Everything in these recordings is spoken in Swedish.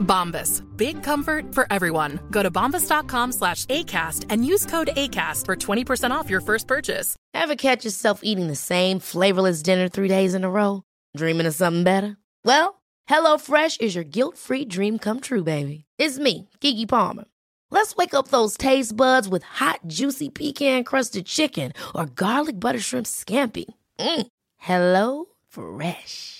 Bombas. Big comfort for everyone. Go to bombas.com slash ACAST and use code ACAST for 20% off your first purchase. Ever catch yourself eating the same flavorless dinner three days in a row? Dreaming of something better? Well, HelloFresh is your guilt-free dream come true, baby. It's me, Kiki Palmer. Let's wake up those taste buds with hot, juicy pecan-crusted chicken or garlic butter shrimp scampi. Mm. Hello Fresh.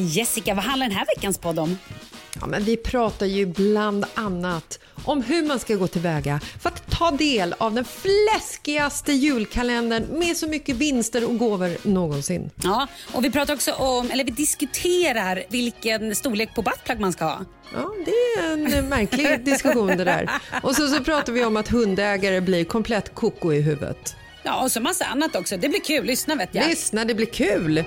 Jessica, vad handlar den här veckans podd om? Ja, men vi pratar ju bland annat om hur man ska gå tillväga för att ta del av den fläskigaste julkalendern med så mycket vinster och gåvor någonsin. Ja, och vi pratar också om, eller vi diskuterar vilken storlek på buttplug man ska ha. Ja, det är en märklig diskussion det där. Och så, så pratar vi om att hundägare blir komplett koko i huvudet. Ja, och så massa annat också. Det blir kul. Lyssna vet jag. Lyssna, det blir kul!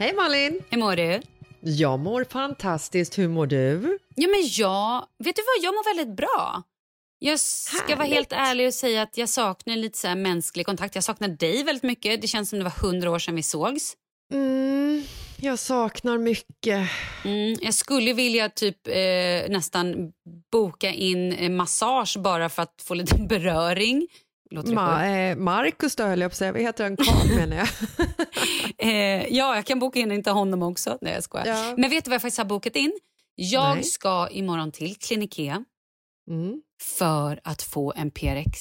Hej Malin! Hur mår du? Jag mår fantastiskt, hur mår du? Ja, men jag, vet du vad, jag mår väldigt bra. Jag ska vara Härligt. helt ärlig och säga att jag saknar lite så mänsklig kontakt. Jag saknar dig väldigt mycket. Det känns som det var hundra år sedan vi sågs. Mm, jag saknar mycket. Mm, jag skulle vilja typ eh, nästan boka in eh, massage bara för att få lite beröring. Låter Ma, eh, Marcus då höll jag på att säga, vad heter han? Karl menar jag. Eh, ja, jag kan boka in inte honom också. Nej, jag skojar. Ja. Men vet du vad jag faktiskt har bokat in? Jag Nej. ska imorgon till Klinikea Mm. för att få en PRX.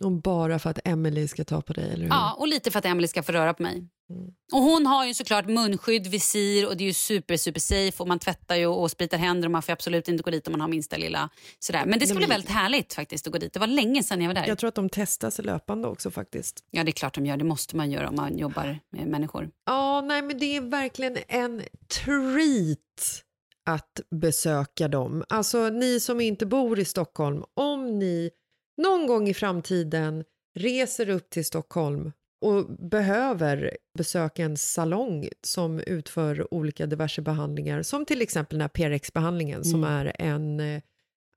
Och bara för att Emily ska ta på dig, eller hur? Ja, och lite för att Emily ska få röra på mig. Mm. Och Hon har ju såklart munskydd, visir och det är ju super, super safe och man tvättar ju och spritar händer och man får absolut inte gå dit om man har minsta lilla sådär. Men det ska bli väldigt härligt faktiskt att gå dit. Det var länge sedan jag var där. Jag tror att de testas löpande också faktiskt. Ja, det är klart de gör. Det måste man göra om man jobbar med människor. Ja, nej men det är verkligen en treat att besöka dem. Alltså ni som inte bor i Stockholm, om ni någon gång i framtiden reser upp till Stockholm och behöver besöka en salong som utför olika diverse behandlingar, som till exempel den här PRX-behandlingen som är en eh,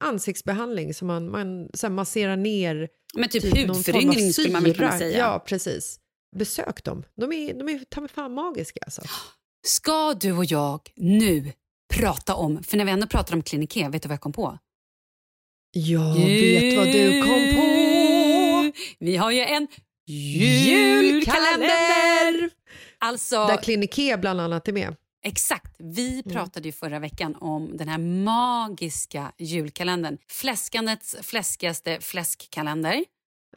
ansiktsbehandling som man, man så här, masserar ner Men typ, av hudföryngring skulle man väl kunna säga. Ja, precis. Besök dem. De är, de är ta mig fan magiska alltså. Ska du och jag nu prata om, för när vi ändå pratar om kliniké, vet du vad jag kom på? Jag vet vad du kom på. Vi har ju en Julkalender! Alltså, Där Kliniké bland annat är med. exakt. Vi Mm. pratade ju förra veckan om den här magiska julkalendern. Fläskandets fläskigaste fläskkalender.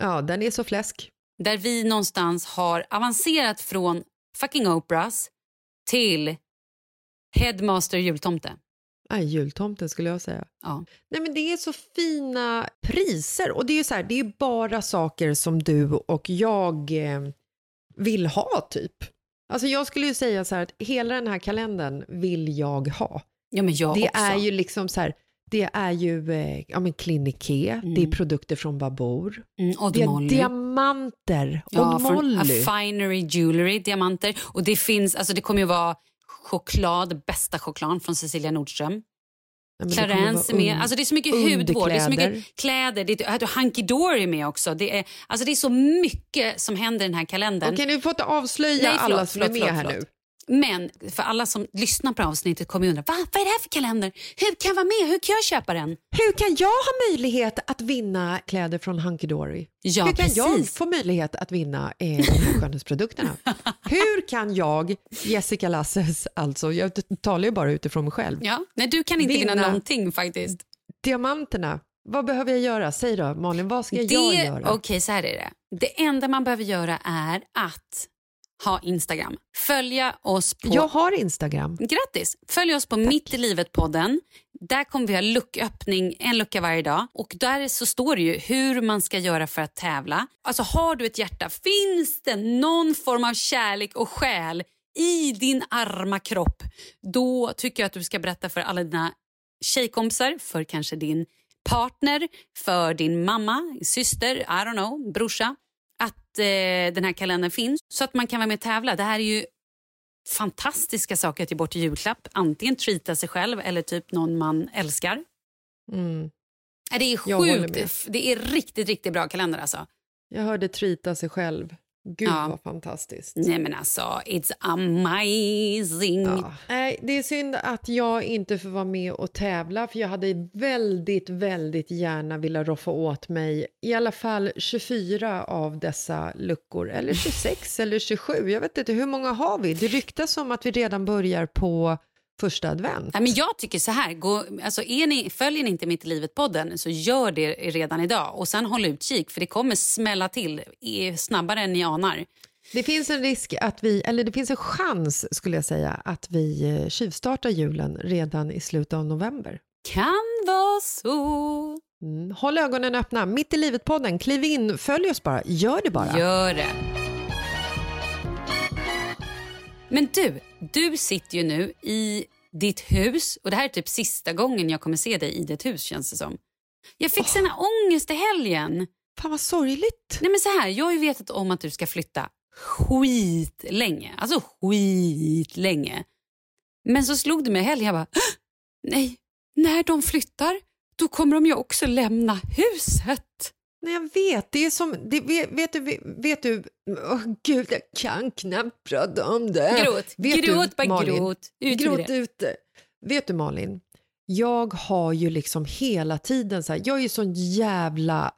Ja, den är så fläsk. Där vi någonstans har avancerat från fucking Oprahs till Headmaster jultomte. Nej, jultomten skulle jag säga. Ja. Nej, men det är så fina priser och det är så här, det är bara saker som du och jag eh, vill ha typ. Alltså jag skulle ju säga så här att hela den här kalendern vill jag ha. Ja, men jag det också. är ju liksom så här, det är ju eh, ja, men kliniké, det är produkter från Babour, Mm, Odd det är Molly. diamanter, Ja, Odd från Molly. Affinery Jewelry, diamanter. Och det finns, alltså det kommer ju vara choklad, bästa choklad från Cecilia Nordström. Nej, Clarence är med. Alltså det är så mycket hudvård, det är så mycket kläder, det är, Hunky Dory med också. Det är, alltså det är så mycket som händer i den här kalendern. Okej, nu får inte avslöja Nej, förlåt, alla som förlåt, är med förlåt, här nu. Men för alla som lyssnar på avsnittet kommer undra, Va? vad är det här för kalender? Hur kan jag vara med? Hur kan jag köpa den? Hur kan jag ha möjlighet att vinna kläder från Hunky Dory? Ja, Hur kan jag precis. få möjlighet att vinna eh, de här skönhetsprodukterna? Hur kan jag, Jessica Lasses, alltså, jag talar ju bara utifrån mig själv, Ja, nej du kan inte vinna, Vinna. någonting faktiskt. diamanterna, vad behöver jag göra? Säg då, Malin, vad ska jag Det, göra? Okej, så här är det. Det enda man behöver göra är att ha Instagram. Följa oss på... Jag har Instagram. Grattis! Följ oss på Mitt i livet-podden. Där kommer vi ha lucköppning en lucka varje dag. Och Där så står det ju hur man ska göra för att tävla. Alltså Har du ett hjärta, finns det någon form av kärlek och själ i din arma kropp, då tycker jag att du ska berätta för alla dina tjejkompisar, för kanske din partner, för din mamma, syster, I don't know, brorsa att eh, den här kalendern finns så att man kan vara med och tävla. Det här är ju fantastiska saker att ge bort i julklapp. Antingen treata sig själv eller typ någon man älskar. Mm. Ja, Det är sjukt. Det är riktigt, riktigt bra kalender alltså. Jag hörde treata sig själv. Gud Ja. vad fantastiskt. Nej men alltså, it's amazing. Ja. Nej, det är synd att jag inte får vara med och tävla för jag hade väldigt, väldigt gärna velat roffa åt mig i alla fall 24 av dessa luckor, eller 26 eller 27. Jag vet inte, hur många har vi? Det ryktas om att vi redan börjar på första advent. Nej, men jag tycker så här, gå, alltså är ni, följer ni inte Mitt i livet-podden så gör det redan idag. Och sen håll utkik för det kommer smälla till snabbare än ni anar. Det finns en risk att vi, eller det finns en chans skulle jag säga, att vi eh, tjuvstartar julen redan i slutet av november. Kan vara så. Mm. Håll ögonen öppna. Mitt i livet-podden, kliv in, följ oss bara, gör det bara. Gör det. Men du, du sitter ju nu i ditt hus och det här är typ sista gången jag kommer se dig i ditt hus känns det som. Jag fick sån här ångest i helgen. Fan vad sorgligt. Nej men så här, jag har ju vetat om att du ska flytta skitlänge. Alltså skitlänge. Men så slog det mig i helgen, jag bara, "Åh, nej, när de flyttar då kommer de ju också lämna huset. Nej, jag vet. Det är som... Det, vet, vet du... Vet du åh, gud, jag kan knappt prata om det. Gråt, Vet gråt, du, bara gråt. Ut Gråt ute. Vet du, Malin? Jag har ju liksom hela tiden så här, jag är ju sån jävla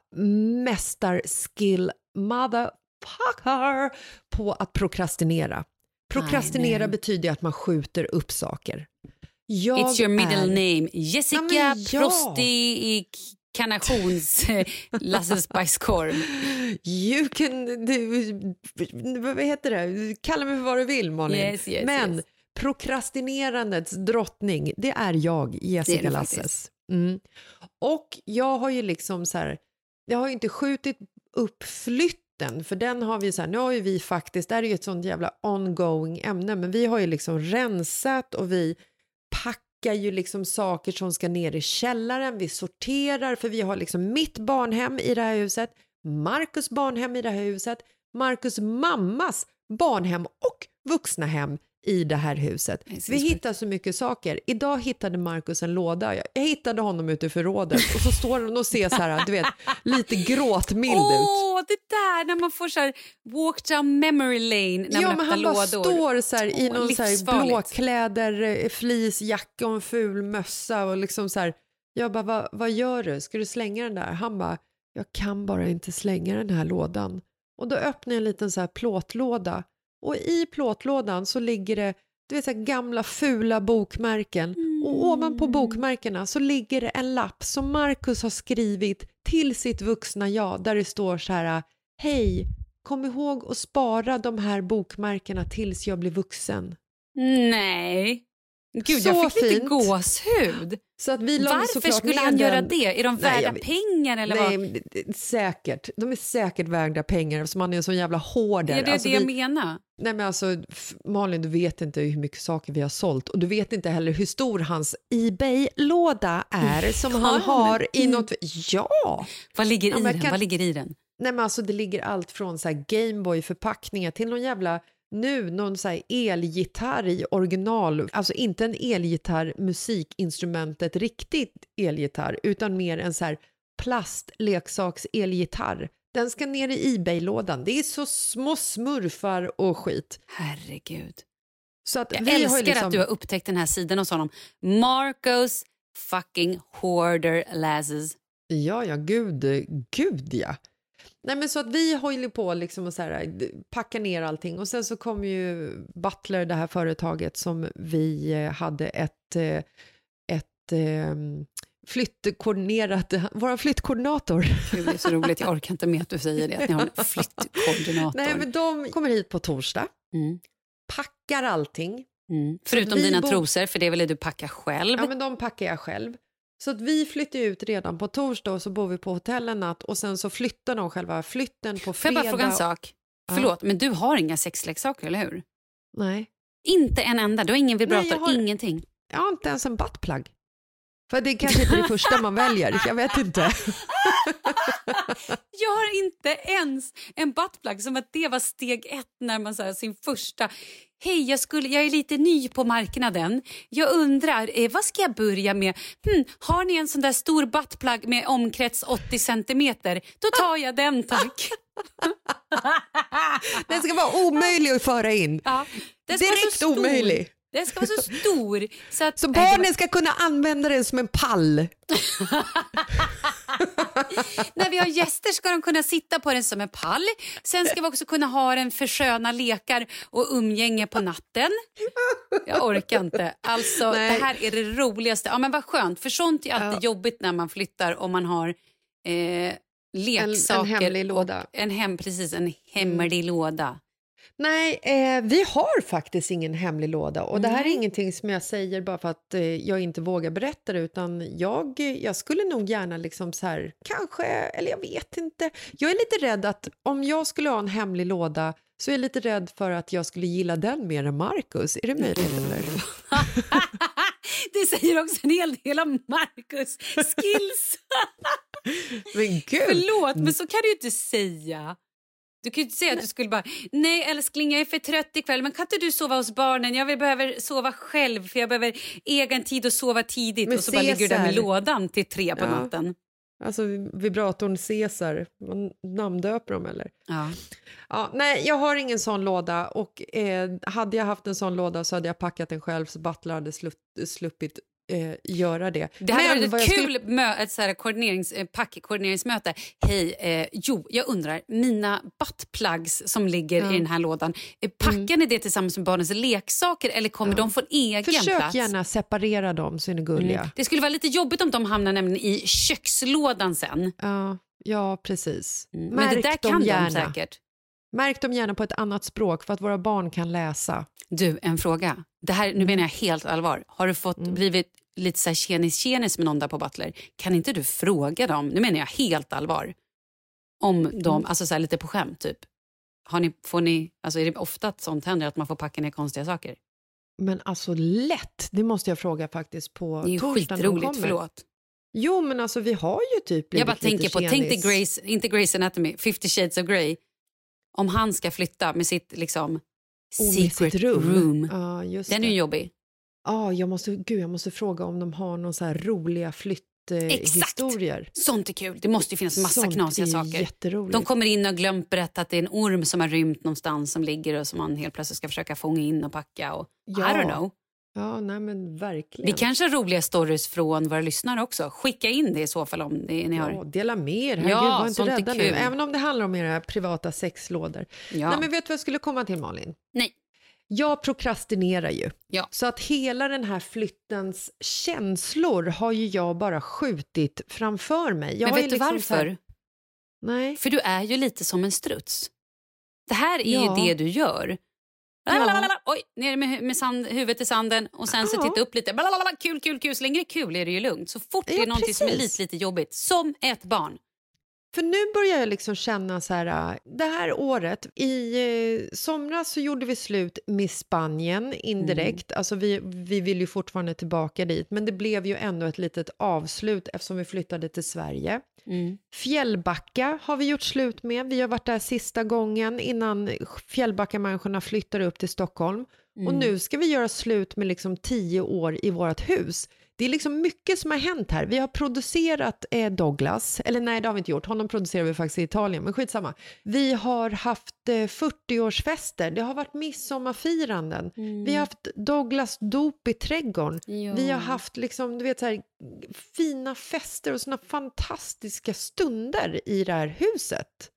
mästarskill motherfucker på att prokrastinera. Prokrastinera betyder att man skjuter upp saker. Jag It's your middle är, name. Jessica Ja, ja. Prostik Karnations eh, Lasses bajskorv. You can... Du, vad heter det? Kalla mig för vad du vill, Malin. Yes, yes, Men yes. prokrastinerandets drottning, det är jag, Jessica Det du Lasses. Mm. Och jag har ju liksom så här... Jag har ju inte skjutit upp flytten, för den har vi så här... Nu har ju vi faktiskt... Det här är ju ett sånt jävla ongoing ämne, men vi har ju liksom rensat och vi packar ju liksom saker som ska ner i källaren, vi sorterar för vi har liksom mitt barnhem i det här huset, Marcus barnhem i det här huset, Marcus mammas barnhem och vuxna hem i det här huset. Vi hittar så mycket saker. Idag hittade Marcus en låda. Jag hittade honom ute i förrådet och så står han och ser så här, du vet, lite gråtmild ut. Åh, det där när man får så här walk down memory lane när ja, man men öppnar han bara lådor. står så här, i Åh, någon så här blåkläder, eh, fleecejacka och en ful mössa och liksom så här. Jag bara, vad, vad gör du? Ska du slänga den där? Han bara, jag kan bara inte slänga den här lådan. Och då öppnar jag en liten så här plåtlåda och i plåtlådan så ligger det du vet, så gamla fula bokmärken och ovanpå bokmärkena så ligger det en lapp som Marcus har skrivit till sitt vuxna jag där det står så här Hej, kom ihåg att spara de här bokmärkena tills jag blir vuxen. Nej. Gud, Så jag fick lite fint. gåshud. Så att vi Varför skulle han göra den- det? Är de Nej, värda jag pengar eller Nej, vad? säkert. De är säkert värda pengar eftersom han är en sån jävla hoarder. Ja, det är Alltså, det jag vi- menar. Nej men alltså, Malin, du vet inte hur mycket saker vi har sålt och du vet inte heller hur stor hans Ebay-låda är som han har i något... Ja! Vad ligger Ja, i den? kan- Vad ligger i den? Nej men alltså det ligger allt från så här Gameboy-förpackningar till någon jävla nu någon så här elgitarr i original, alltså inte en elgitarr musikinstrumentet riktigt elgitarr utan mer en så här plastleksaks elgitarr. Den ska ner i Ebay-lådan. Det är så små smurfar och skit. Herregud. Så att Jag älskar liksom, att du har upptäckt den här sidan hos honom. Marcos fucking hoarder lasses. Ja, ja, gud, gud ja. Nej, men så att vi håller på liksom och så här, d- packa ner allting och sen så kom ju Butler, det här företaget som vi eh, hade ett, eh, ett eh, flyttkoordinerat, vår flyttkoordinator. Gud, det är så roligt, jag orkar inte med att du säger det, att ni har en flyttkoordinator. Nej, men de kommer hit på torsdag, mm. packar allting. Mm. Förutom dina bor- trosor, för det vill du packa själv. Ja, men de packar jag själv. Så att vi flyttar ut redan på torsdag och så bor vi på hotell en natt och sen så flyttar de själva flytten på Får jag fredag. bara fråga en sak? Ja. Förlåt, men du har inga sexleksaker, eller hur? Nej. Inte en enda? Du har ingen vibrator, Nej, jag har- ingenting? Jag har inte ens en buttplug. För det är kanske inte det första man väljer, jag vet inte. Jag har inte ens en buttplug, som att det var steg ett när man sa sin första Hej, jag, skulle, jag är lite ny på marknaden. Jag undrar, eh, vad ska jag börja med? Hmm, har ni en sån där stor buttplug med omkrets 80 centimeter? Då tar jag den, tack. Den ska vara omöjlig att föra in. Ja, Direkt omöjlig. Den ska vara så stor. Så, att, Så barnen ska kunna använda den som en pall. När vi har gäster ska de kunna sitta på den som en pall. Sen ska vi också kunna ha den för sköna lekar och umgänge på natten. Jag orkar inte. Alltså, Nej. det här är det roligaste. Ja, men vad skönt, för sånt är alltid Ja. jobbigt när man flyttar om man har eh, leksaker. hemlig och- låda. En hem, precis, en hemlig låda. Nej, eh, vi har faktiskt ingen hemlig låda och det här är ingenting som jag säger bara för att eh, jag inte vågar berätta det utan jag, jag skulle nog gärna liksom så här, kanske, eller jag vet inte. Jag är lite rädd att om jag skulle ha en hemlig låda så är jag lite rädd för att jag skulle gilla den mer än Marcus. Är det möjligt eller? det säger också en hel del om Marcus skills. Men gud! Förlåt, men så kan du ju inte säga. Du kan ju inte säga att du skulle bara, nej älskling jag är för trött ikväll men kan inte du sova hos barnen? Jag vill, behöver sova själv för jag behöver egen tid och sova tidigt. Men och så bara ligger du där med Cesar- lådan till tre på Ja. natten. Alltså vibratorn Caesar, man namndöper dem eller? Ja. Ja, nej, jag har ingen sån låda och eh, hade jag haft en sån låda så hade jag packat den själv så Butler hade slupp, sluppit eh, göra det. Det hade Men varit ett skulle- kul mö- ett så här koordinerings, eh, packkoordineringsmöte. Hej, eh, jo, jag undrar, mina buttplugs som ligger i den här lådan, eh, packar ni det tillsammans med barnens leksaker eller kommer de få en egen Försök plats? gärna separera dem så är ni gulliga. Mm. Det skulle vara lite jobbigt om de hamnar nämligen i kökslådan sen. Ja, ja, precis. Mm. Märk Men det där kan gärna. de säkert. Märk dem gärna på ett annat språk för att våra barn kan läsa. Du, en fråga. Det här, nu menar jag helt allvar. Har du fått Mm. blivit lite så här tjenis-tjenis med någon där på Butler? Kan inte du fråga dem, nu menar jag helt allvar, om de, Mm. alltså så lite på skämt typ. Har ni, får ni, alltså är det ofta att sånt händer att man får packa ner konstiga saker? Men alltså lätt, det måste jag fråga faktiskt på Det är ju torsdagen skitroligt, förlåt. Jo, men alltså vi har ju typ blivit Jag bara tänker på, tänk dig. Grace, inte Grace Anatomy, 50 shades of Grey. Om han ska flytta med sitt liksom secret rum. room. Ja, just Den är det. ju jobbig. Ja, jag måste, gud, jag måste fråga om de har någon så här roliga flytthistorier. Sånt är kul. Det måste ju finnas massa Sånt knasiga är saker. De kommer in och glömt berätta att det är en orm som har rymt någonstans som ligger och som man helt plötsligt ska försöka fånga in och packa. Och, I Ja, don't know. Ja, nej men verkligen. Vi kanske har roliga stories från våra lyssnare också. Skicka in det i så fall om det ni har. Ja, dela med er. Herregud, Ja, var inte rädda nu. Även om det handlar om era privata sexlådor. Ja. Nej, men vet du vad jag skulle komma till, Malin? Nej. Jag prokrastinerar ju. Ja. Så att hela den här flyttens känslor har ju jag bara skjutit framför mig. Jag Men vet du liksom varför? här- Nej. För du är ju lite som en struts. Det här är Ja. ju det du gör. Ja. Lalalala, Oj, ner med, med sand, huvudet i sanden och sen så Ja. titta upp lite. Lalalala, Kul, kul, kul. Så länge det är kul är det ju lugnt. Så fort det Ja, är någonting som är lite, lite jobbigt, som ett barn. För nu börjar jag liksom känna så här, äh, det här året, i eh, somras så gjorde vi slut med Spanien indirekt, Mm. alltså vi, vi vill ju fortfarande tillbaka dit, men det blev ju ändå ett litet avslut eftersom vi flyttade till Sverige. Fjällbacka har vi gjort slut med, vi har varit där sista gången innan Fjällbackamänniskorna flyttar upp till Stockholm. Och nu ska vi göra slut med liksom tio år i vårt hus. Det är liksom mycket som har hänt här. Vi har producerat eh, Douglas, eller nej det har vi inte gjort, honom producerar vi faktiskt i Italien, men skitsamma. Vi har haft eh, 40-årsfester, det har varit midsommarfiranden, vi har haft Douglas dop i trädgården, Ja. vi har haft liksom, du vet, så här, fina fester och såna fantastiska stunder i det här huset.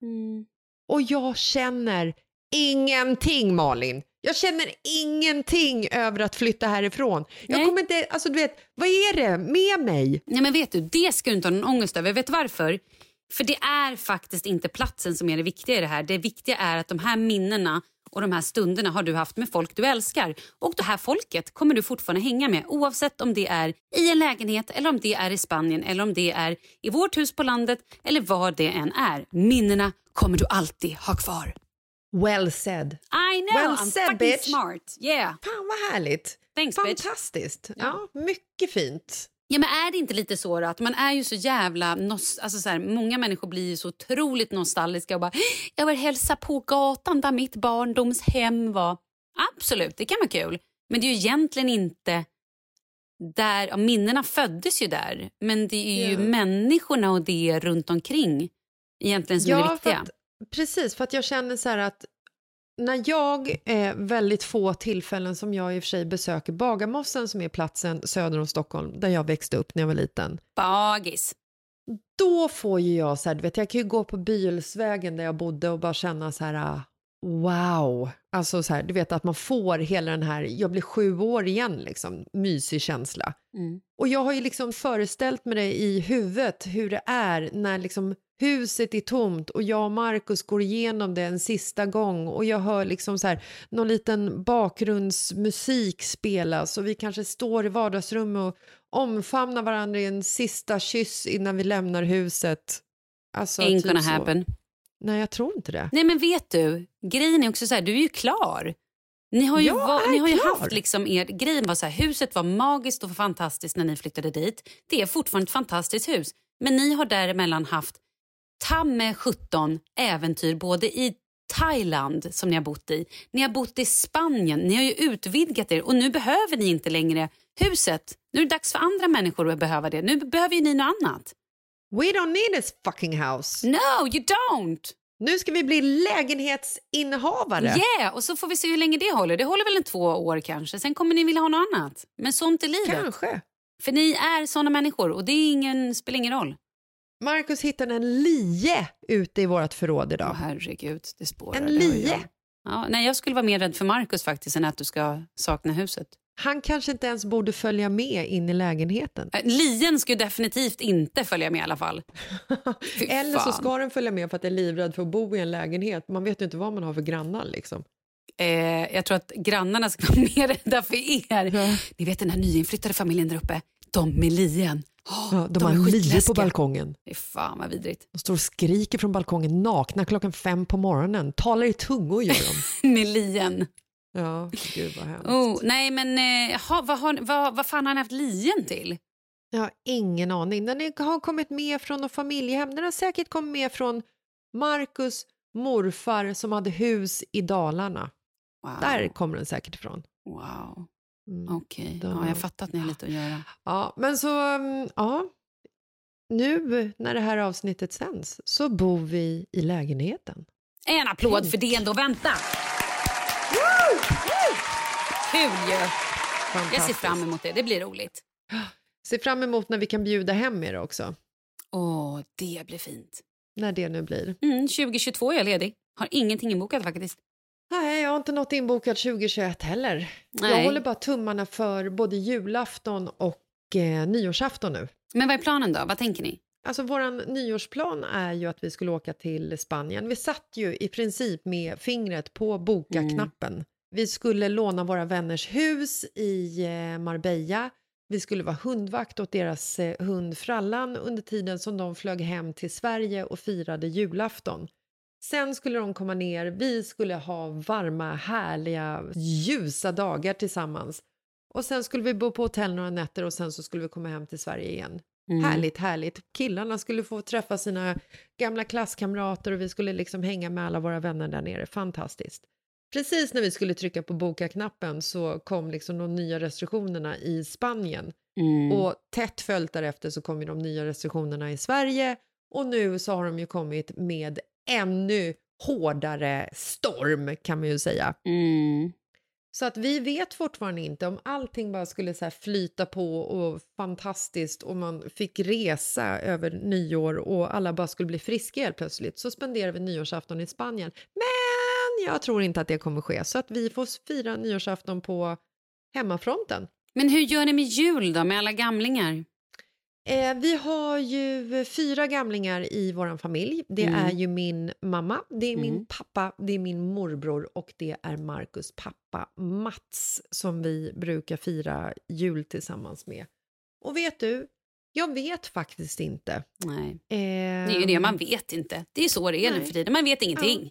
Och jag känner ingenting, Malin. Jag känner ingenting över att flytta härifrån. Jag Nej. kommer inte, alltså du vet, vad är det med mig? Nej men vet du, det ska du inte ha någon ångest över. Vet du varför? För det är faktiskt inte platsen som är det viktiga i det här. Det viktiga är att de här minnena och de här stunderna har du haft med folk du älskar. Och det här folket kommer du fortfarande hänga med oavsett om det är i en lägenhet eller om det är i Spanien eller om det är i vårt hus på landet eller vad det än är. Minnena kommer du alltid ha kvar. Well said. I know, Well I'm said, fucking bitch. smart. Yeah. Fan vad härligt. Thanks, bitch. Fantastiskt. Ja, mycket fint. Ja, men är det inte lite så då, att man är ju så jävla... Nos- alltså så här, många människor blir ju så otroligt nostalgiska och bara jag vill hälsa på gatan där mitt barndomshem var. Absolut, det kan vara kul. Men det är ju egentligen inte där... Ja, minnena föddes ju där, men det är ju Ja. människorna och det runt omkring egentligen som är för viktiga. Precis, för att jag känner så här att när jag, eh, väldigt få tillfällen som jag i och för sig besöker Bagarmossen som är platsen söder om Stockholm där jag växte upp när jag var liten. Bagis. Då får ju jag så här, du vet, jag kan ju gå på Bylsvägen där jag bodde och bara känna så här, wow. Alltså så här, du vet att man får hela den här, jag blir sju år igen liksom, mysig känsla. Mm. Och jag har ju liksom föreställt mig det i huvudet hur det är när liksom huset är tomt och jag och Markus går igenom det en sista gång och jag hör liksom så här någon liten bakgrundsmusik spelas och vi kanske står i vardagsrummet och omfamnar varandra i en sista kyss innan vi lämnar huset. Alltså, Ain't typ gonna så. happen. Nej, jag tror inte det. Nej men vet du, grejen är också så här, du är ju klar. Ni har ju, Jag va- är ni har ju haft liksom er, grejen var så här, huset var magiskt och fantastiskt när ni flyttade dit. Det är fortfarande ett fantastiskt hus. Men ni har däremellan haft tamme 17 äventyr både i Thailand som ni har bott i, ni har bott i Spanien, ni har ju utvidgat er och nu behöver ni inte längre huset. Nu är det dags för andra människor att behöva det. Nu behöver ju ni något annat. We don't need this fucking house. No, you don't! Nu ska vi bli lägenhetsinnehavare. Yeah, och så får vi se hur länge det håller. Det håller väl en två år kanske. Sen kommer ni vilja ha något annat. Men sånt är livet. Kanske. För ni är såna människor och det är ingen, spelar ingen roll. Marcus hittade en lie ute i vårt förråd Åh idag. herregud, det spårar. En lie? Ja, nej, jag skulle vara mer rädd för Markus faktiskt än att du ska sakna huset. Han kanske inte ens borde följa med in i lägenheten. Äh, Lien ska definitivt inte följa med i alla fall. Eller så ska den följa med för att jag är livrädd för att bo i en lägenhet. Man vet ju inte vad man har för grannar liksom. Eh, jag tror att grannarna ska vara mer rädda för er. Ni vet den här nyinflyttade familjen där uppe, de med lien. Ja, de, är har lie på balkongen. Fan vad vidrigt. De står och skriker från balkongen nakna klockan fem på morgonen. Talar i tungor gör de. med lien. Ja, gud vad hemskt. Oh, nej men eh, ha, vad, har, vad, vad fan har ni haft lien till? Jag har ingen aning. Den har kommit med från något familjehem. Den har säkert kommit med från Marcus morfar som hade hus i Dalarna. Wow. Där kommer den säkert ifrån. Wow, Mm. okej. De- Ja, jag fattar att ni har lite att göra. Ja, men så, mm, ja. Nu när det här avsnittet sänds så bor vi i lägenheten. En applåd för det ändå. Vänta! Kul ju! Jag ser fram emot det. Det blir roligt. Ser fram emot när vi kan bjuda hem er också. Åh, det blir fint. När det nu blir. Mm, 2022 är jag ledig. Har ingenting inbokat faktiskt. Nej, jag har inte något inbokat 2021 heller. Jag Nej. håller bara tummarna för både julafton och eh, nyårsafton nu. Men vad är planen då? Vad tänker ni? Alltså våran nyårsplan är ju att vi skulle åka till Spanien. Vi satt ju i princip med fingret på boka-knappen. Vi skulle låna våra vänners hus i eh, Marbella. Vi skulle vara hundvakt åt deras eh, hund Frallan under tiden som de flög hem till Sverige och firade julafton. Sen skulle de komma ner, vi skulle ha varma, härliga, ljusa dagar tillsammans. Och sen skulle vi bo på hotell några nätter och sen så skulle vi komma hem till Sverige igen. Mm. Härligt, härligt. Killarna skulle få träffa sina gamla klasskamrater och vi skulle liksom hänga med alla våra vänner där nere. Fantastiskt. Precis när vi skulle trycka på boka-knappen så kom liksom de nya restriktionerna i Spanien. Mm. Och tätt följt därefter så kom ju de nya restriktionerna i Sverige och nu så har de ju kommit med ännu hårdare storm kan man ju säga. Mm. Så att vi vet fortfarande inte om allting bara skulle så flyta på och fantastiskt och man fick resa över nyår och alla bara skulle bli friska helt plötsligt så spenderar vi nyårsafton i Spanien. Men jag tror inte att det kommer ske så att vi får fira nyårsafton på hemmafronten. Men hur gör ni med jul då, med alla gamlingar? Eh, vi har ju fyra gamlingar i vår familj. Det Mm. är ju min mamma, det är min Mm. pappa, det är min morbror och det är Markus pappa Mats som vi brukar fira jul tillsammans med. Och vet du, jag vet faktiskt inte. Nej, Eh, det är ju det, man vet inte. Det är så det är nu för tiden. Man vet ingenting.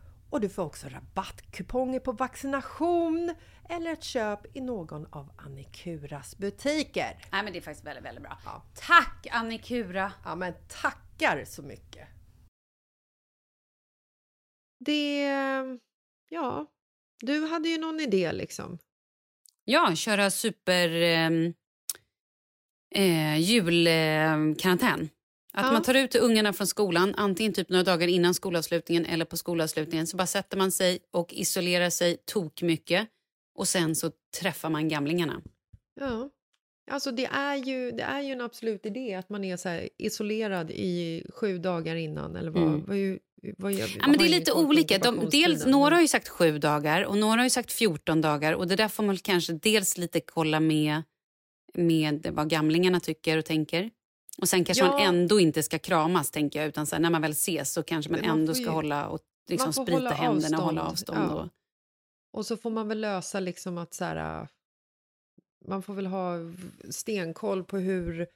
och du får också rabattkuponger på vaccination eller ett köp i någon av Annikuras butiker. Nej men det är faktiskt väldigt, väldigt bra. Ja. Tack Annikura! Ja, men tackar så mycket! Det... Ja, du hade ju någon idé liksom. Ja, köra super eh, eh, julkarantän. Att Ja. man tar ut ungarna från skolan, antingen typ några dagar innan skolavslutningen eller på skolavslutningen. Så bara sätter man sig och isolerar sig tok mycket och sen så träffar man gamlingarna. Ja. Alltså det är, ju, det är ju en absolut idé att man är så isolerad i sju dagar innan. Eller vad, Mm. vad, vad, gör- Ja, men det är lite olika. De, dels, några har ju sagt sju dagar och några har ju sagt 14 dagar. Och Det där får man kanske dels lite kolla med, med vad gamlingarna tycker och tänker. Och Sen kanske Ja. man ändå inte ska kramas, tänker jag. Utan så här, när man väl ses så kanske man, man ändå ska ju- hålla och liksom sprita händerna och hålla avstånd, ja. Och, Och så får man väl lösa liksom att så här, äh, man får väl ha stenkoll på hur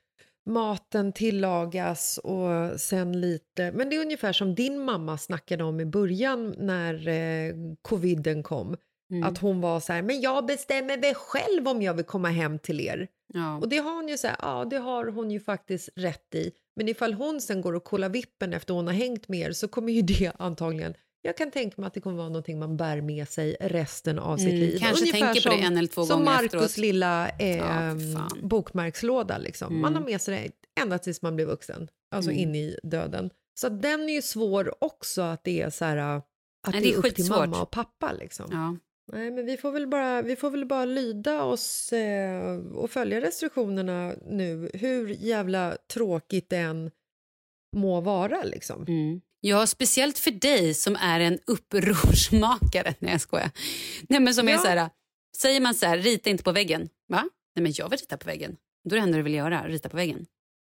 maten tillagas och sen lite, men det är ungefär som din mamma snackade om i början när eh, coviden kom. Mm. Att hon var så här, men jag bestämmer väl själv om jag vill komma hem till er. Ja. Och det har hon ju så här, ja det har hon ju faktiskt rätt i. Men ifall hon sen går och kollar vippen efter hon har hängt med er så kommer ju det antagligen jag kan tänka mig att det kommer vara någonting man bär med sig resten av sitt Mm, liv. kanske tänker på det en eller två som gånger Marcus efteråt. lilla eh, Ja, fan. bokmärkslåda. Liksom. Man Mm. har med sig det ända tills man blir vuxen, alltså Mm. in i döden. Så den är ju svår också att det är så här, att Nej, det det är är upp till mamma och pappa. Liksom. ja. Nej, men vi får väl bara, vi får väl bara lyda oss eh, och följa restriktionerna nu, hur jävla tråkigt det än må vara. Liksom. Mm. Ja, speciellt för dig som är en upprorsmakare. Nej, jag skojar. Nej, men som är Ja. så här, säger man så här, rita inte på väggen. Va? Nej, men jag vill rita på väggen. Då är det enda du vill göra, rita på väggen.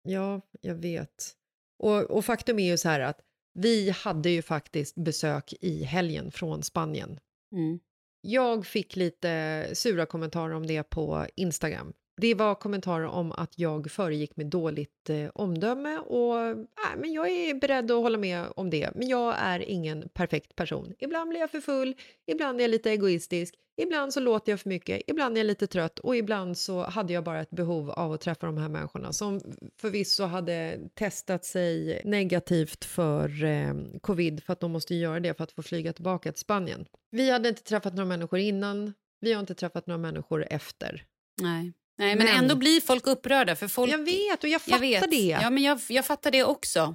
Ja, jag vet. Och, och faktum är ju så här att vi hade ju faktiskt besök i helgen från Spanien. Mm. Jag fick lite sura kommentarer om det på Instagram. Det var kommentarer om att jag föregick med dåligt eh, omdöme och äh, men jag är beredd att hålla med om det. Men jag är ingen perfekt person. Ibland blir jag för full, ibland är jag lite egoistisk, ibland så låter jag för mycket, ibland är jag lite trött och ibland så hade jag bara ett behov av att träffa de här människorna som förvisso hade testat sig negativt för eh, covid för att de måste göra det för att få flyga tillbaka till Spanien. Vi hade inte träffat några människor innan, vi har inte träffat några människor efter. Nej. Nej, men, Men- ändå blir folk upprörda. För folk, Jag vet och jag fattar vet. det. Ja, men jag, jag fattar det också.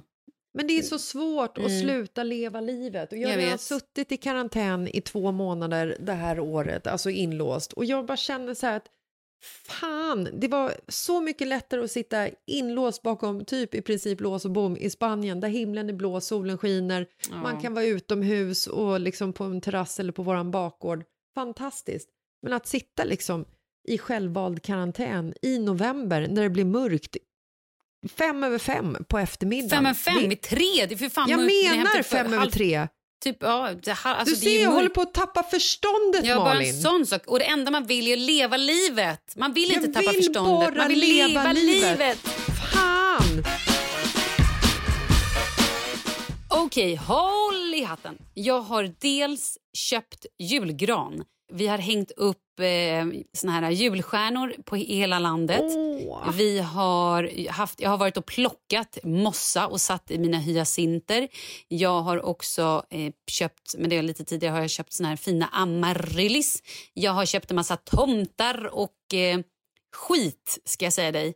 Men det är så svårt att Mm. sluta leva livet. Och jag, Jag har suttit i karantän i två månader det här året, alltså inlåst. Och jag bara känner så här att fan, det var så mycket lättare att sitta inlåst bakom typ i princip lås och bom i Spanien där himlen är blå, solen skiner, Ja. man kan vara utomhus och liksom på en terrass eller på våran bakgård. Fantastiskt. Men att sitta liksom i självvald karantän i november när det blir mörkt fem över fem på eftermiddagen. Fem över fem Det- i tre? Det är för fan jag menar fem över halv- tre. Typ, ja, ha- alltså, du ser, jag mörkt. håller på att tappa förståndet, Ja, bara Malin. en sån sak. Och det enda man vill är att leva livet. Man vill Jag inte tappa vill förståndet. bara Man vill leva leva, livet. livet. Fan! Okej, håll i hatten. Jag har dels köpt julgran. Vi har hängt upp eh, såna här julstjärnor på hela landet. Åh. Vi har haft, jag har varit och plockat mossa och satt i mina hyacinter. Jag har också eh, köpt, men det är lite tidigare, har jag köpt såna här fina amaryllis. Jag har köpt en massa tomtar och eh, skit, ska jag säga dig.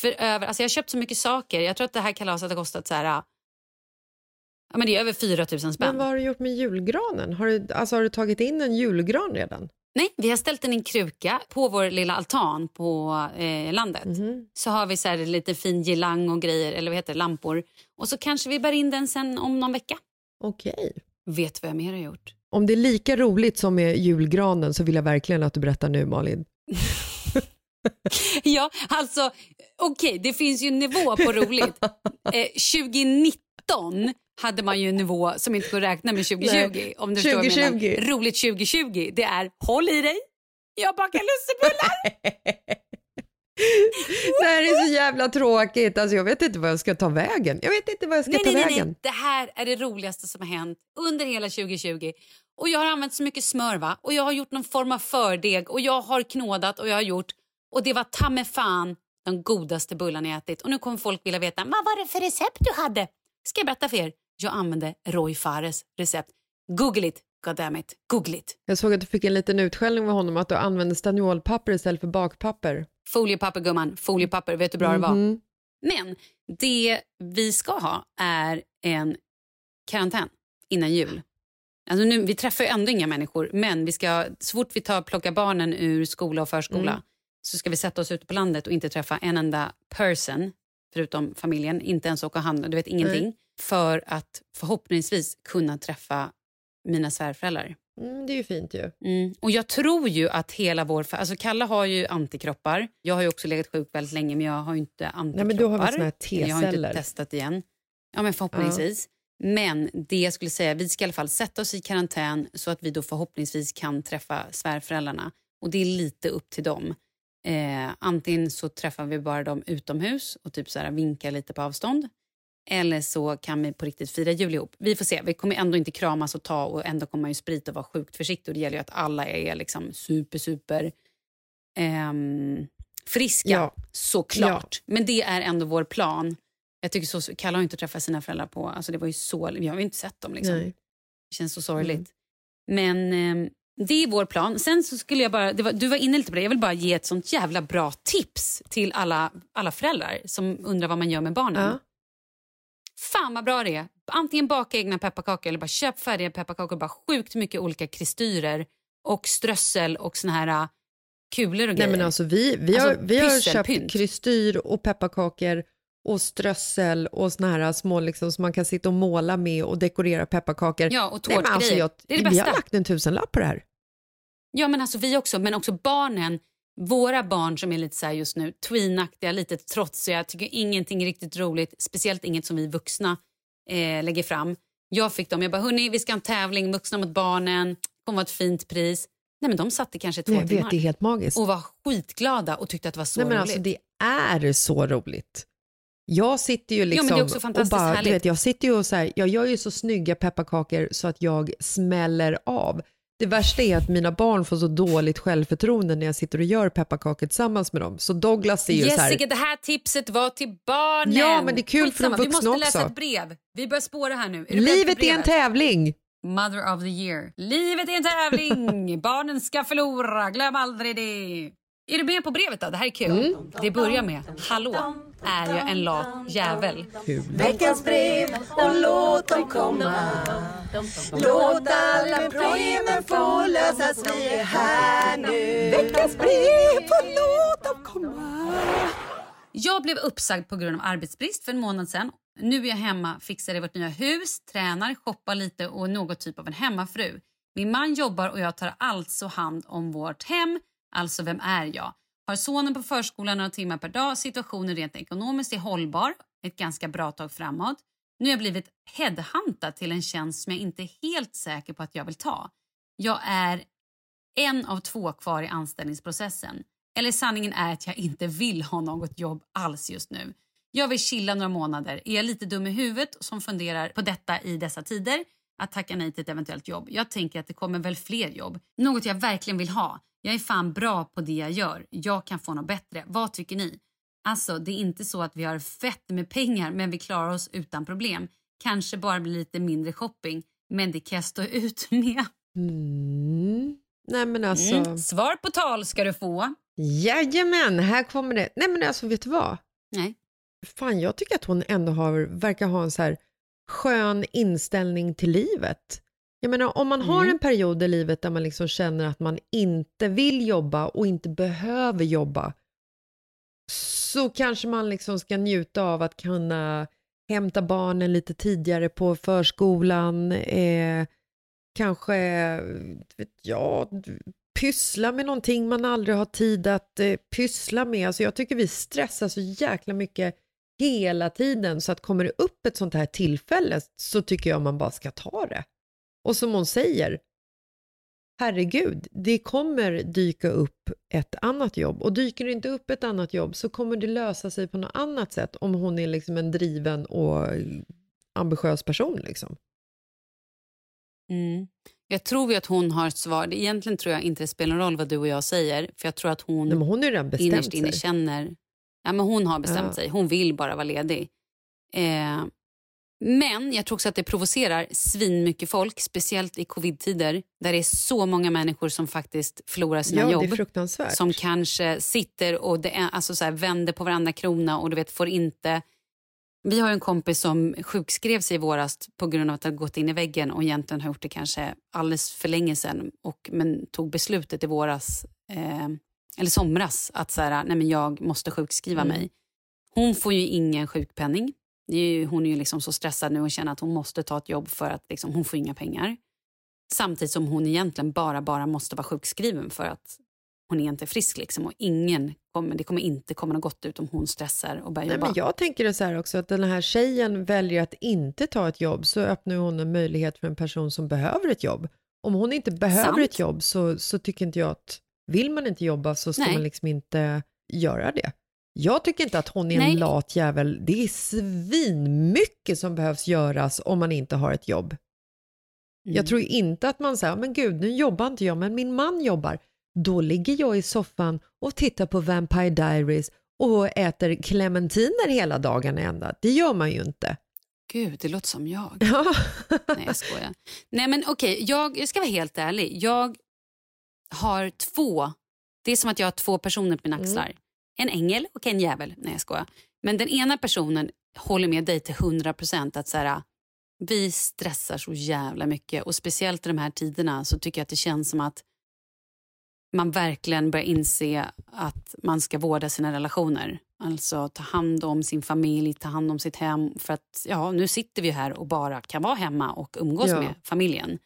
För över, alltså jag har köpt så mycket saker. Jag tror att det här kalaset har kostat så här... Ja, men det är över 4 000 spänn. Men vad har du gjort med julgranen? Har du, alltså, har du tagit in en julgran redan? Nej, vi har ställt den i en kruka på vår lilla altan på eh, landet. Mhm. Så har vi så här lite fin girlang och grejer, eller vad heter det, lampor. Och så kanske vi bär in den sen om någon vecka. Okej. Vet du vad jag mer har gjort? Om det är lika roligt som med julgranen så vill jag verkligen att du berättar nu, Malin. Ja, alltså okej, det finns ju en nivå på roligt. Eh, 2019 hade man ju en nivå som inte går att räkna med 2020. Nej, Om du förstår vad jag 2020. menar. Roligt 2020, det är håll i dig, jag bakar lussebullar. Det här är så jävla tråkigt. Alltså, jag vet inte vad jag ska ta vägen. Jag vet inte vad jag ska nej, ta nej, vägen. nej, det här är det roligaste som har hänt under hela 2020. Och jag har använt så mycket smör va? Och jag har gjort någon form av fördeg och jag har knådat och jag har gjort och det var ta mig fan de godaste bullarna jag ätit. Och nu kommer folk vilja veta vad var det för recept du hade? Ska jag berätta för er? Jag använde Roy Fares recept. Google it, goddammit, google it. Jag såg att du fick en liten utskällning med honom att du använde staniolpapper istället för bakpapper. Foliepapper gumman, foliepapper, vet du hur bra det var? Mhm. Men det vi ska ha är en karantän innan jul. Alltså nu, vi träffar ju ändå inga människor, men vi ska, så fort vi tar, plockar barnen ur skola och förskola Mm. så ska vi sätta oss ute på landet och inte träffa en enda person, förutom familjen, inte ens åka och handla, du vet ingenting, för att förhoppningsvis kunna träffa mina svärföräldrar. Mm, det är ju fint ju. Mm. Och jag tror ju att hela vår... Alltså Kalle har ju antikroppar. Jag har ju också legat sjuk väldigt länge men jag har inte antikroppar. men du har väl såna här Jag har inte T-celler? testat igen. Ja men förhoppningsvis. Men det jag skulle säga, vi ska i alla fall sätta oss i karantän så att vi då förhoppningsvis kan träffa svärföräldrarna. Och det är lite upp till dem. Eh, antingen så träffar vi bara dem utomhus och typ så här vinkar lite på avstånd. Eller så kan vi på riktigt fira jul ihop. Vi får se. Vi kommer ändå inte kramas och ta och ändå kommer man ju sprita och vara sjukt försiktig. Och det gäller ju att alla är liksom super, super ehm, friska. Ja. Såklart. Men det är ändå vår plan. Jag tycker så, Kalle har ju inte träffat sina föräldrar på... Alltså det var ju så, vi har ju inte sett dem. Liksom. Nej. Mm. Det känns så sorgligt. Men ehm, det är vår plan. Sen så skulle jag bara, var, du var inne lite på det, jag vill bara ge ett sånt jävla bra tips till alla, alla föräldrar som undrar vad man gör med barnen. Ja. Fan vad bra det är. Antingen baka egna pepparkakor eller bara köp färdiga pepparkakor. Bara sjukt mycket olika kristyrer och strössel och såna här äh, kulor och Nej, grejer. men alltså, vi, vi har, Alltså, vi har köpt kristyr och pepparkakor och strössel och såna här små liksom, som man kan sitta och måla med och dekorera pepparkakor. Ja, och Nej, alltså, tårtgrejer. jag, Det är det vi bästa. har lagt en tusenlapp på det här. Ja, men alltså vi också. Men också barnen. Våra barn som är lite så här just nu, tweenaktiga, lite trotsiga, tycker ingenting är riktigt roligt. Speciellt inget som vi vuxna eh, lägger fram. Jag fick dem, jag bara, hörni, vi ska ha en tävling, vuxna mot barnen. Kommer vara ett fint pris. Nej, men de satt i kanske två Nej, timmar vet, det är helt magiskt. och var skitglada och tyckte att det var så Nej, men roligt. alltså, det är så roligt. Jag sitter ju liksom också och bara, du härligt. vet, jag sitter ju och så här, jag gör ju så snygga pepparkakor så att jag smäller av. Det värsta är att mina barn får så dåligt självförtroende när jag sitter och gör pepparkakor tillsammans med dem. Så Douglas är ju så här, Jessica, det här tipset var till barnen. Ja, men det är kul för de Skitsamma, Vi vuxna måste läsa också. ett brev. Vi börjar spåra här nu. Är livet är en tävling. Mother of the year. Livet är en tävling. Barnen ska förlora. Glöm aldrig det. Är du med på brevet då? Det här är kul. Mm. Det börjar med Hallå, är jag en lat jävel? Veckans brev och låt dem komma Låt alla problemen få lösas, vi är här nu Veckans brev och låt dem komma Jag blev uppsagd på grund av arbetsbrist för en månad sedan. Nu är jag hemma, fixar i vårt nya hus, tränar, shoppar lite och är något typ av en hemmafru. Min man jobbar och jag tar alltså hand om vårt hem. Alltså, vem är jag? Har sonen på förskolan några timmar per dag. Situationen rent ekonomiskt är hållbar ett ganska bra tag framåt. Nu har jag blivit headhuntad till en tjänst som jag inte är helt säker på att jag vill ta. Jag är en av två kvar i anställningsprocessen. Eller sanningen är att jag inte vill ha något jobb alls just nu. Jag vill chilla några månader. Är jag lite dum i huvudet som funderar på detta i dessa tider? Att tacka nej till ett eventuellt jobb. Jag tänker att det kommer väl fler jobb. Något jag verkligen vill ha. Jag är fan bra på det jag gör. Jag kan få något bättre. Vad tycker ni? Alltså, det är inte så att vi har fett med pengar men vi klarar oss utan problem. Kanske bara blir lite mindre shopping. Men det kan jag stå ut med. Mm. Nej men alltså, Mm. Svar på tal ska du få. jajamän, här kommer det. Nej men alltså vet du vad? Nej. Fan, jag tycker att hon ändå har, verkar ha en så här skön inställning till livet. Jag menar, om man har Mm. en period i livet där man liksom känner att man inte vill jobba och inte behöver jobba, så kanske man liksom ska njuta av att kunna hämta barnen lite tidigare på förskolan, eh, kanske, vet jag, pyssla med någonting man aldrig har tid att eh, pyssla med. Alltså jag tycker vi stressar så jäkla mycket hela tiden så att kommer det upp ett sånt här tillfälle så tycker jag man bara ska ta det. Och som hon säger, herregud, det kommer dyka upp ett annat jobb och dyker det inte upp ett annat jobb så kommer det lösa sig på något annat sätt om hon är liksom en driven och ambitiös person. Liksom. Mm. Jag tror ju att hon har ett svar. Egentligen tror jag inte det spelar någon roll vad du och jag säger. För jag tror att hon Nej, hon ju redan bestämt innerst inne känner... Ja, men hon har bestämt Ja. sig. Hon vill bara vara ledig. Eh, men jag tror också att det provocerar svin mycket folk, speciellt i covid-tider där det är så många människor som faktiskt förlorar sina Ja, jobb. fruktansvärt. Som kanske sitter och det är, alltså så här, vänder på varandra krona och du vet får inte... Vi har en kompis som sjukskrev sig i våras på grund av att ha gått in i väggen och egentligen har gjort det kanske alldeles för länge sedan och, men tog beslutet i våras, eh, eller somras att så här, nej men jag måste sjukskriva Mm. mig. Hon får ju ingen sjukpenning. Är ju, hon är ju liksom så stressad nu och känner att hon måste ta ett jobb för att liksom, hon får inga pengar. Samtidigt som hon egentligen bara, bara måste vara sjukskriven för att hon är inte frisk. Liksom, och ingen kommer, det kommer inte komma något gott ut om hon stressar och börjar Nej, jobba. men jag tänker det så här också, att den här tjejen väljer att inte ta ett jobb så öppnar hon en möjlighet för en person som behöver ett jobb. Om hon inte behöver Sant. ett jobb så, så tycker inte jag att vill man inte jobba så ska Nej. man liksom inte göra det. Jag tycker inte att hon är Nej. en lat jävel. Det är svinmycket som behövs göras om man inte har ett jobb. Mm. Jag tror inte att man säger, men gud nu jobbar inte jag men min man jobbar. Då ligger jag i soffan och tittar på Vampire Diaries och äter clementiner hela dagen ända. Det gör man ju inte. Gud, det låter som jag. Ja. Nej, jag skojar. Nej, men okej, jag, jag ska vara helt ärlig. Jag har två... Det är som att jag har två personer på mina Mm. En ängel och en djävul. Nej, jag skojar. Men den ena personen håller med dig till 100 procent att så här, vi stressar så jävla mycket. Och speciellt i de här tiderna så tycker jag att det känns som att man verkligen börjar inse att man ska vårda sina relationer. Alltså ta hand om sin familj, ta hand om sitt hem. För att ja, nu sitter vi här och bara kan vara hemma och umgås Ja. med familjen.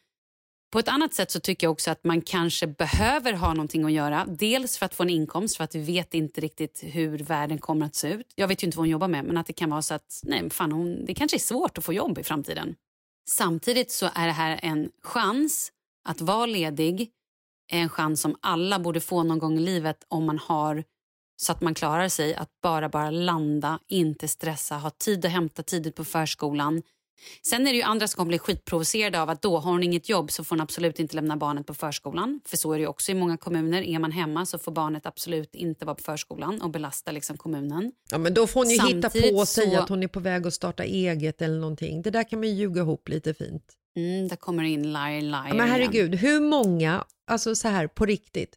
På ett annat sätt så tycker jag också att man kanske behöver ha någonting att göra. Dels för att få en inkomst, för att vi vet inte riktigt hur världen kommer att se ut. Jag vet ju inte vad hon jobbar med, men att det kan vara så att nej, fan, hon, det kanske är svårt att få jobb i framtiden. Samtidigt så är det här en chans att vara ledig en chans som alla borde få någon gång i livet om man har så att man klarar sig. Att bara bara landa, inte stressa, ha tid att hämta tidigt på förskolan. Sen är det ju andra som kommer bli skitprovocerade av att då har hon inget jobb så får hon absolut inte lämna barnet på förskolan. För så är det också i många kommuner. Är man hemma så får barnet absolut inte vara på förskolan och belasta liksom kommunen. Ja, men då får hon ju Samtidigt hitta på och så- säga att hon är på väg att starta eget eller någonting. Det där kan man ju ljuga ihop lite fint. Mm, där kommer det in liar, liar Ja, men igen. herregud, hur många, alltså så här på riktigt.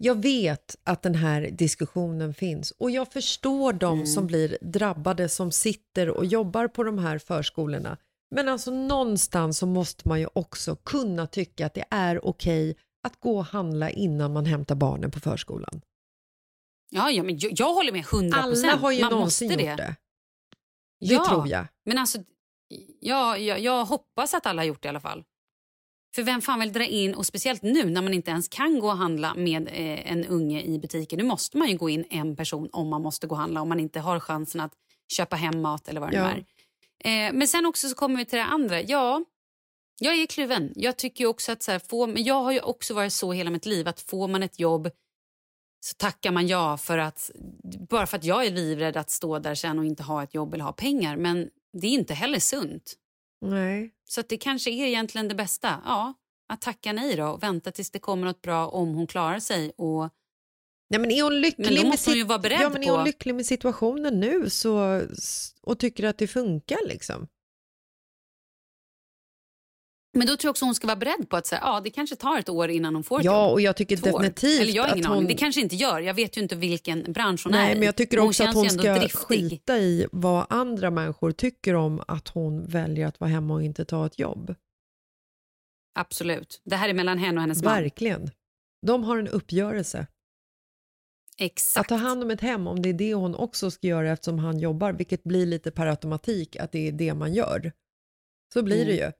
Jag vet att den här diskussionen finns och jag förstår de Mm. som blir drabbade som sitter och jobbar på de här förskolorna. Men alltså någonstans så måste man ju också kunna tycka att det är okej att gå och handla innan man hämtar barnen på förskolan. Ja, ja, men jag, jag håller med 100 Alla har ju Man någonsin måste gjort det. Det Ja, tror jag. Men alltså, ja, jag, jag hoppas att alla har gjort det i alla fall. För vem fan vill dra in, och speciellt nu när man inte ens kan gå och handla med eh, en unge i butiken. Nu måste man ju gå in en person om man måste gå och handla om man inte har chansen att köpa hem mat eller vad det Ja. nu är. Eh, men sen också så kommer vi till det andra. Ja, jag är kluven. Jag tycker också att så här, får, men jag har ju också varit så hela mitt liv att får man ett jobb så tackar man ja för att bara för att jag är livrädd att stå där sen och inte ha ett jobb eller ha pengar. Men det är inte heller sunt. Nej. Så det kanske är egentligen det bästa. Ja, att tacka nej då och vänta tills det kommer något bra om hon klarar sig. Och Nej, men är hon lycklig Men då måste hon ju vara beredd ja, men är på- hon lycklig med situationen nu så, och tycker att det funkar liksom? Men då tror jag också hon ska vara beredd på att säga, ja, det kanske tar ett år innan hon får ett Ja, jobb. och jag tycker Två år. definitivt Eller jag har ingen att aning. hon- Det kanske inte gör. Jag vet ju inte vilken bransch hon är Nej, i. men jag tycker också att hon ju ändå ska driftig. skita i vad andra människor tycker om att hon väljer att vara hemma och inte ta ett jobb. Absolut. Det här är mellan henne och hennes man. Verkligen. De har en uppgörelse. Exakt. Att ta hand om ett hem, om det är det hon också ska göra eftersom han jobbar, vilket blir lite per automatik att det är det man gör. Så blir det Mm. ju.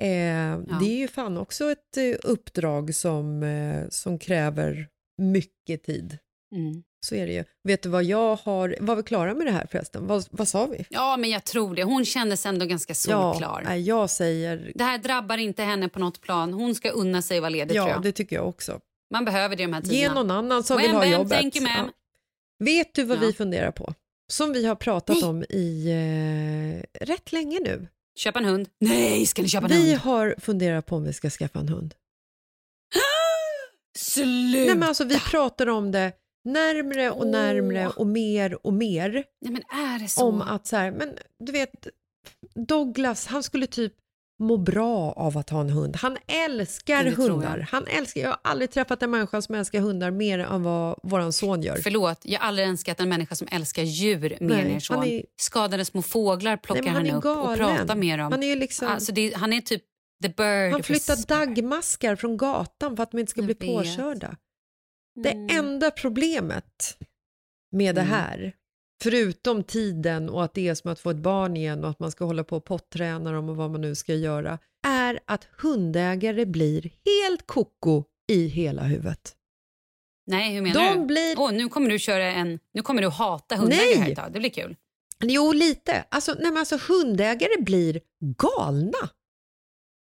Eh, Det är ju fan också ett eh, uppdrag som, eh, som kräver mycket tid. Mm. Så är det ju. Vet du vad jag har, var vi klara med det här förresten? Vad, vad sa vi? Ja, men jag tror det. Hon kändes ändå ganska solklar. Ja, jag säger, Det här drabbar inte henne på något plan. Hon ska unna sig vara ledig tror ja jag. det tycker jag också. Man behöver det i de här tiderna. Ge någon annan som vill ha jobbet. thank you, ma'am. Vet du vad Ja. vi funderar på? Som vi har pratat Nej. om i eh, rätt länge nu. Köpa en hund. Nej, ska ni köpa en Vi hund? har funderat på om vi ska skaffa en hund. Sluta! Nej, men alltså, vi pratar om det närmre och närmre och mer och mer. Nej, men är det så? Om att så här, men du vet, Douglas, han skulle typ må bra av att ha en hund. Han älskar hundar. Han älskar, jag har aldrig träffat en människa som älskar hundar mer än vad våran son gör. Förlåt, jag har aldrig önskat en människa som älskar djur mer än er son. är- Skadade små fåglar plockar Nej, han han, är upp och pratar med dem. Han är liksom... alltså, det, han är typ the bird Han flyttar daggmaskar från gatan för att de inte ska Jag bli vet. påkörda. Mm. Det enda problemet med det Mm. här, förutom tiden och att det är som att få ett barn igen och att man ska hålla på och potträna dem och vad man nu ska göra, är att hundägare blir helt koko i hela huvudet. Nej, hur menar De du? blir- Åh, nu kommer du köra en... Nu kommer du hata hundägare Nej! här ett tag. Det blir kul. Jo, lite. Alltså, nej, alltså, hundägare blir galna.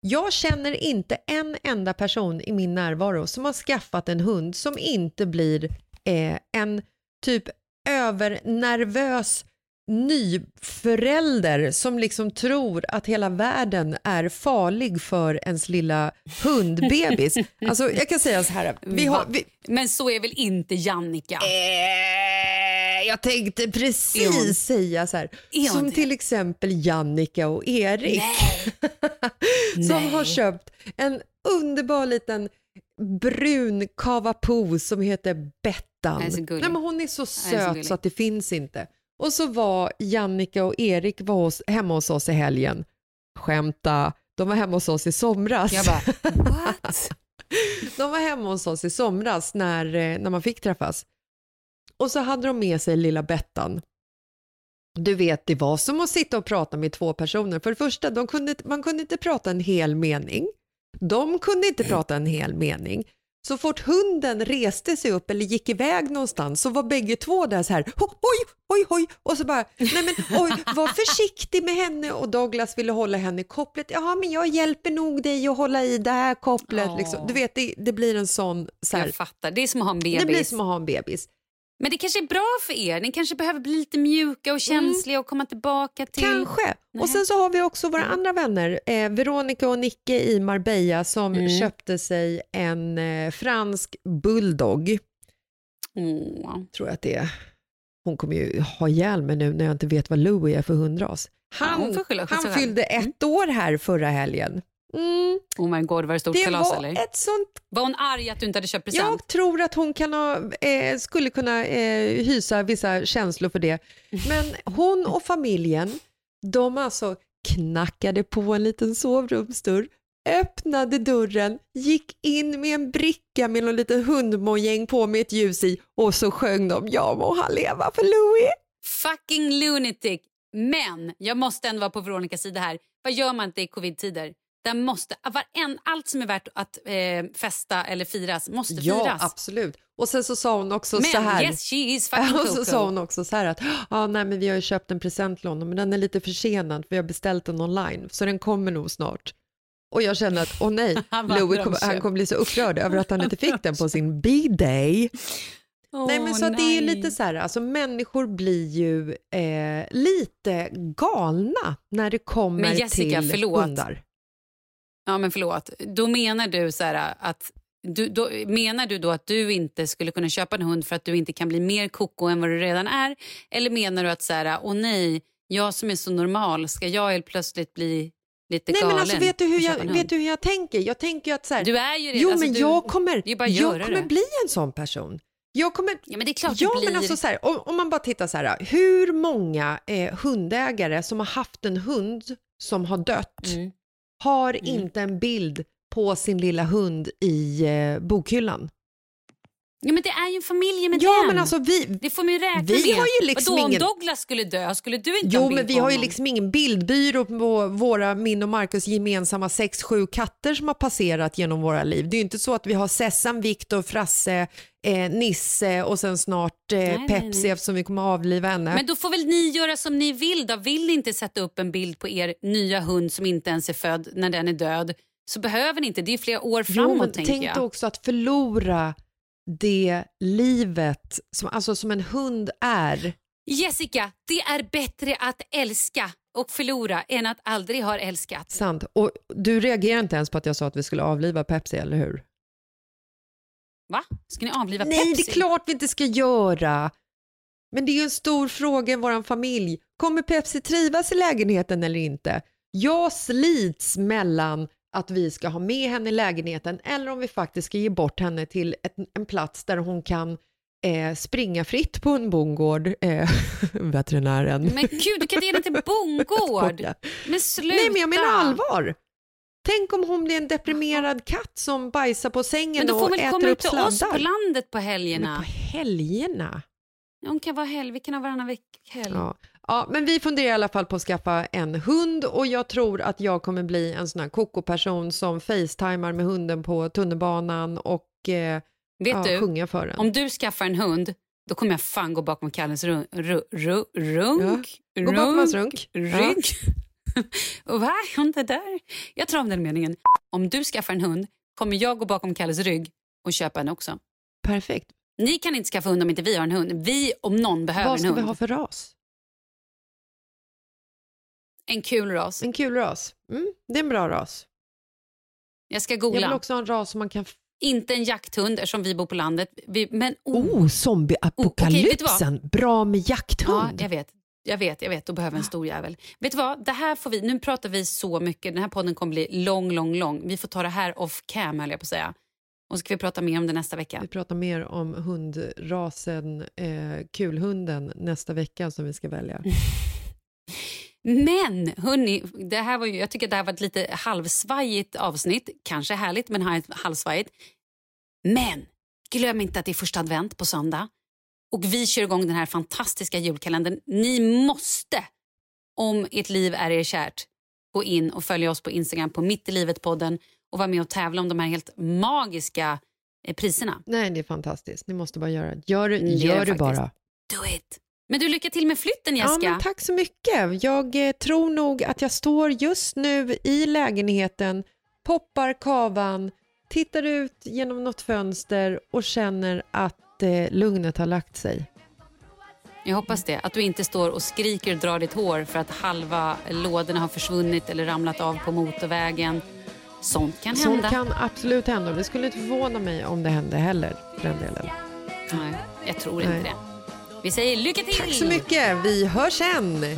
Jag känner inte en enda person i min närvaro som har skaffat en hund som inte blir eh, en typ övernervös nyförälder som liksom tror att hela världen är farlig för ens lilla hundbebis. Alltså, jag kan säga så här, vi har, vi, Men så är väl inte Jannica? Eh, jag tänkte hon- precis säga så här. Som det? till exempel Jannica och Erik. som Nej. har köpt en underbar liten brun kavapo som heter Bettan. Nej, så men hon är så Nej, så söt gullig. så att det finns inte. Och så var Jannica och Erik var hos, hemma hos oss i helgen. Skämta, de var hemma hos oss i somras. Jag bara, what? De var hemma hos oss i somras när, eh, när man fick träffas. Och så hade de med sig lilla Bettan. Du vet, det var som att sitta och prata med två personer. För det första, de kunde, man kunde inte prata en hel mening. De kunde inte prata en hel mening. Så fort hunden reste sig upp eller gick iväg någonstans så var bägge två där så här, "Ho- oj, oj, oj, och så bara, nej men oj, var försiktig med henne och Douglas ville hålla henne i kopplet, ja men jag hjälper nog dig att hålla i det här kopplet. Åh. Liksom. Du vet, det, det blir en sån, så här, Jag fattar. Det är som att ha en bebis. det blir som att ha en bebis. Men det kanske är bra för er. Ni kanske behöver bli lite mjuka och känsliga och komma tillbaka till... Kanske. Nej. Och sen så har vi också våra andra vänner, eh, Veronica och Nicke i Marbella som Mm. köpte sig en eh, fransk bulldog. Åh. tror jag att det är. Hon kommer ju ha ihjäl mig nu när jag inte vet vad Louis är för hundras. Ja, Han, på han fyllde ett år här förra helgen. Mm, Oh my god, var det stort det kalas var eller? ett sånt... Var hon arg att du inte hade köpt present? Jag tror att hon kan ha, eh, skulle kunna eh, hysa vissa känslor för det. Men hon och familjen, de alltså knackade på en liten sovrumsdörr, öppnade dörren, gick in med en bricka med någon liten hundmojäng på med ett ljus i och så sjöng de Ja må han leva för Louis. Fucking lunatic. Men jag måste ändå vara på Veronicas sida här. Vad gör man inte i covid-tider? Där måste, varen, allt som är värt att eh, festa eller firas måste Ja, firas. absolut. Och sen så sa hon också Men så här. yes she is fucking och så sa hon också så här att ah, nej, men vi har ju köpt en present till honom men den är lite försenad för vi har beställt den online så den kommer nog snart. Och jag känner att åh nej, Han var Louis kommer, drömköp. han kommer bli så upprörd över att han inte fick den på sin B-day. Åh, nej men så att det är nej. lite så här, alltså människor blir ju eh, lite galna när det kommer Men Jessica, till förlåt. hundar. Ja, men förlåt. Då menar du så här att du, då, menar du då att du inte skulle kunna köpa en hund för att du inte kan bli mer koko än vad du redan är? Eller menar du att så här, åh nej, jag som är så normal, ska jag helt plötsligt bli lite Nej galen? men alltså vet du hur jag, vet du hur jag tänker? Jag tänker att så här, Du är ju redan- Jo alltså, men du- jag kommer, jag kommer det. bli en sån person. Jag kommer, Ja, men det är klart ja, blir. men alltså så här, om, om man bara tittar så här, hur många eh, hundägare som har haft en hund som har dött Mm. Har inte en bild på sin lilla hund i eh, bokhyllan? Ja, men det är ju en familj med Ja den. men alltså vi, det får man ju räkna vi med. har ju liksom Vadå, ingen- om Douglas skulle dö, skulle du inte ha Jo, en men bild vi på har ju liksom ingen bildbyrå på våra, min och Markus gemensamma sex, sju katter som har passerat genom våra liv. Det är ju inte så att vi har Sessan, Viktor, Frasse, eh, Nisse och sen snart eh, nej, Pepsi nej. eftersom vi kommer avliva henne. Men då får väl ni göra som ni vill då. Vill ni inte sätta upp en bild på er nya hund som inte ens är född när den är död så behöver ni inte. Det är flera år framåt jo, men tänker tänk jag. dig också att förlora det livet som, alltså, som en hund är. Jessica, det är bättre att älska och förlora än att aldrig ha älskat. Sant. Och du reagerar inte ens på att jag sa att vi skulle avliva Pepsi, eller hur? Va? Ska ni avliva Nej, Pepsi? det är klart vi inte ska göra. Men det är ju en stor fråga i vår familj. Kommer Pepsi trivas i lägenheten eller inte? Jag slits mellan att vi ska ha med henne i lägenheten eller om vi faktiskt ska ge bort henne till ett, en plats där hon kan eh, springa fritt på en bondgård, eh, veterinären. Men gud, du kan inte ge den till bondgård. Men sluta. Nej, men jag menar allvar. Tänk om hon blir en deprimerad katt som bajsar på sängen Men då får och väl äter komma upp ut till oss sladdar. på landet på Men helgerna. på helgerna? Hon kan vara helg. Vi kan ha varannan veckhelg. Ja. Ja, men vi funderar i alla fall på att skaffa en hund och jag tror att jag kommer bli en sån här koko-person som facetimar med hunden på tunnelbanan och eh, Vet ja, du, sjunga för den. om du skaffar en hund, då kommer jag fan gå bakom Kalles runk. Runk? runk, Gå bakom hans runk. Rygg. Och Va? Det där? Jag tror om den meningen. Om du skaffar en hund kommer jag gå bakom Kalles rygg och köpa en också. Perfekt. Ni kan inte skaffa hund om inte vi har en hund. Vi om någon behöver Vad en ska hund. vi ha för ras? En kul ras. En kul ras. Mm, det är en bra ras. Jag ska Jag googla. vill också ha en ras som man kan... Inte en jakthund eftersom vi bor på landet. Vi, men oh, Oh, okej, vet du zombieapokalypsen! Bra med Ja, jakthund. jag vet. Jag vet, jag vet. Då behöver en stor jävel. Vet du vad? Det här får vi, nu pratar vi så mycket. Den här podden kommer bli lång, lång, lång. Vi får ta det här off cam, höll jag på att säga. Och så ska vi prata mer om det nästa vecka. Vi pratar mer om hundrasen eh, kulhunden nästa vecka som vi ska välja. Men hörni, det här var ju, jag tycker att det här var ett lite halvsvajigt avsnitt. Kanske härligt, men halv- halvsvajigt. Men glöm inte att det är första advent på söndag. Och vi kör igång den här fantastiska julkalendern. Ni måste, om ert liv är er kärt, gå in och följa oss på Instagram på Mitt i livet-podden och vara med och tävla om de här helt magiska eh, priserna. Nej, det är fantastiskt. Ni måste bara göra det. Gör, är gör det det bara. Do it! Men du, lycka till med flytten Ja, Jessica. men tack så mycket. Jag eh, tror nog att jag står just nu i lägenheten, poppar kavan, tittar ut genom något fönster och känner att eh, lugnet har lagt sig. Jag hoppas det. Att du inte står och skriker och drar ditt hår för att halva lådorna har försvunnit eller ramlat av på motorvägen. Sånt kan Sånt hända. kan absolut hända det skulle inte förvåna mig om det hände heller för den delen. Nej, jag tror inte Nej. det. Vi säger lycka till! Tack så mycket. Vi hörs sen. Leva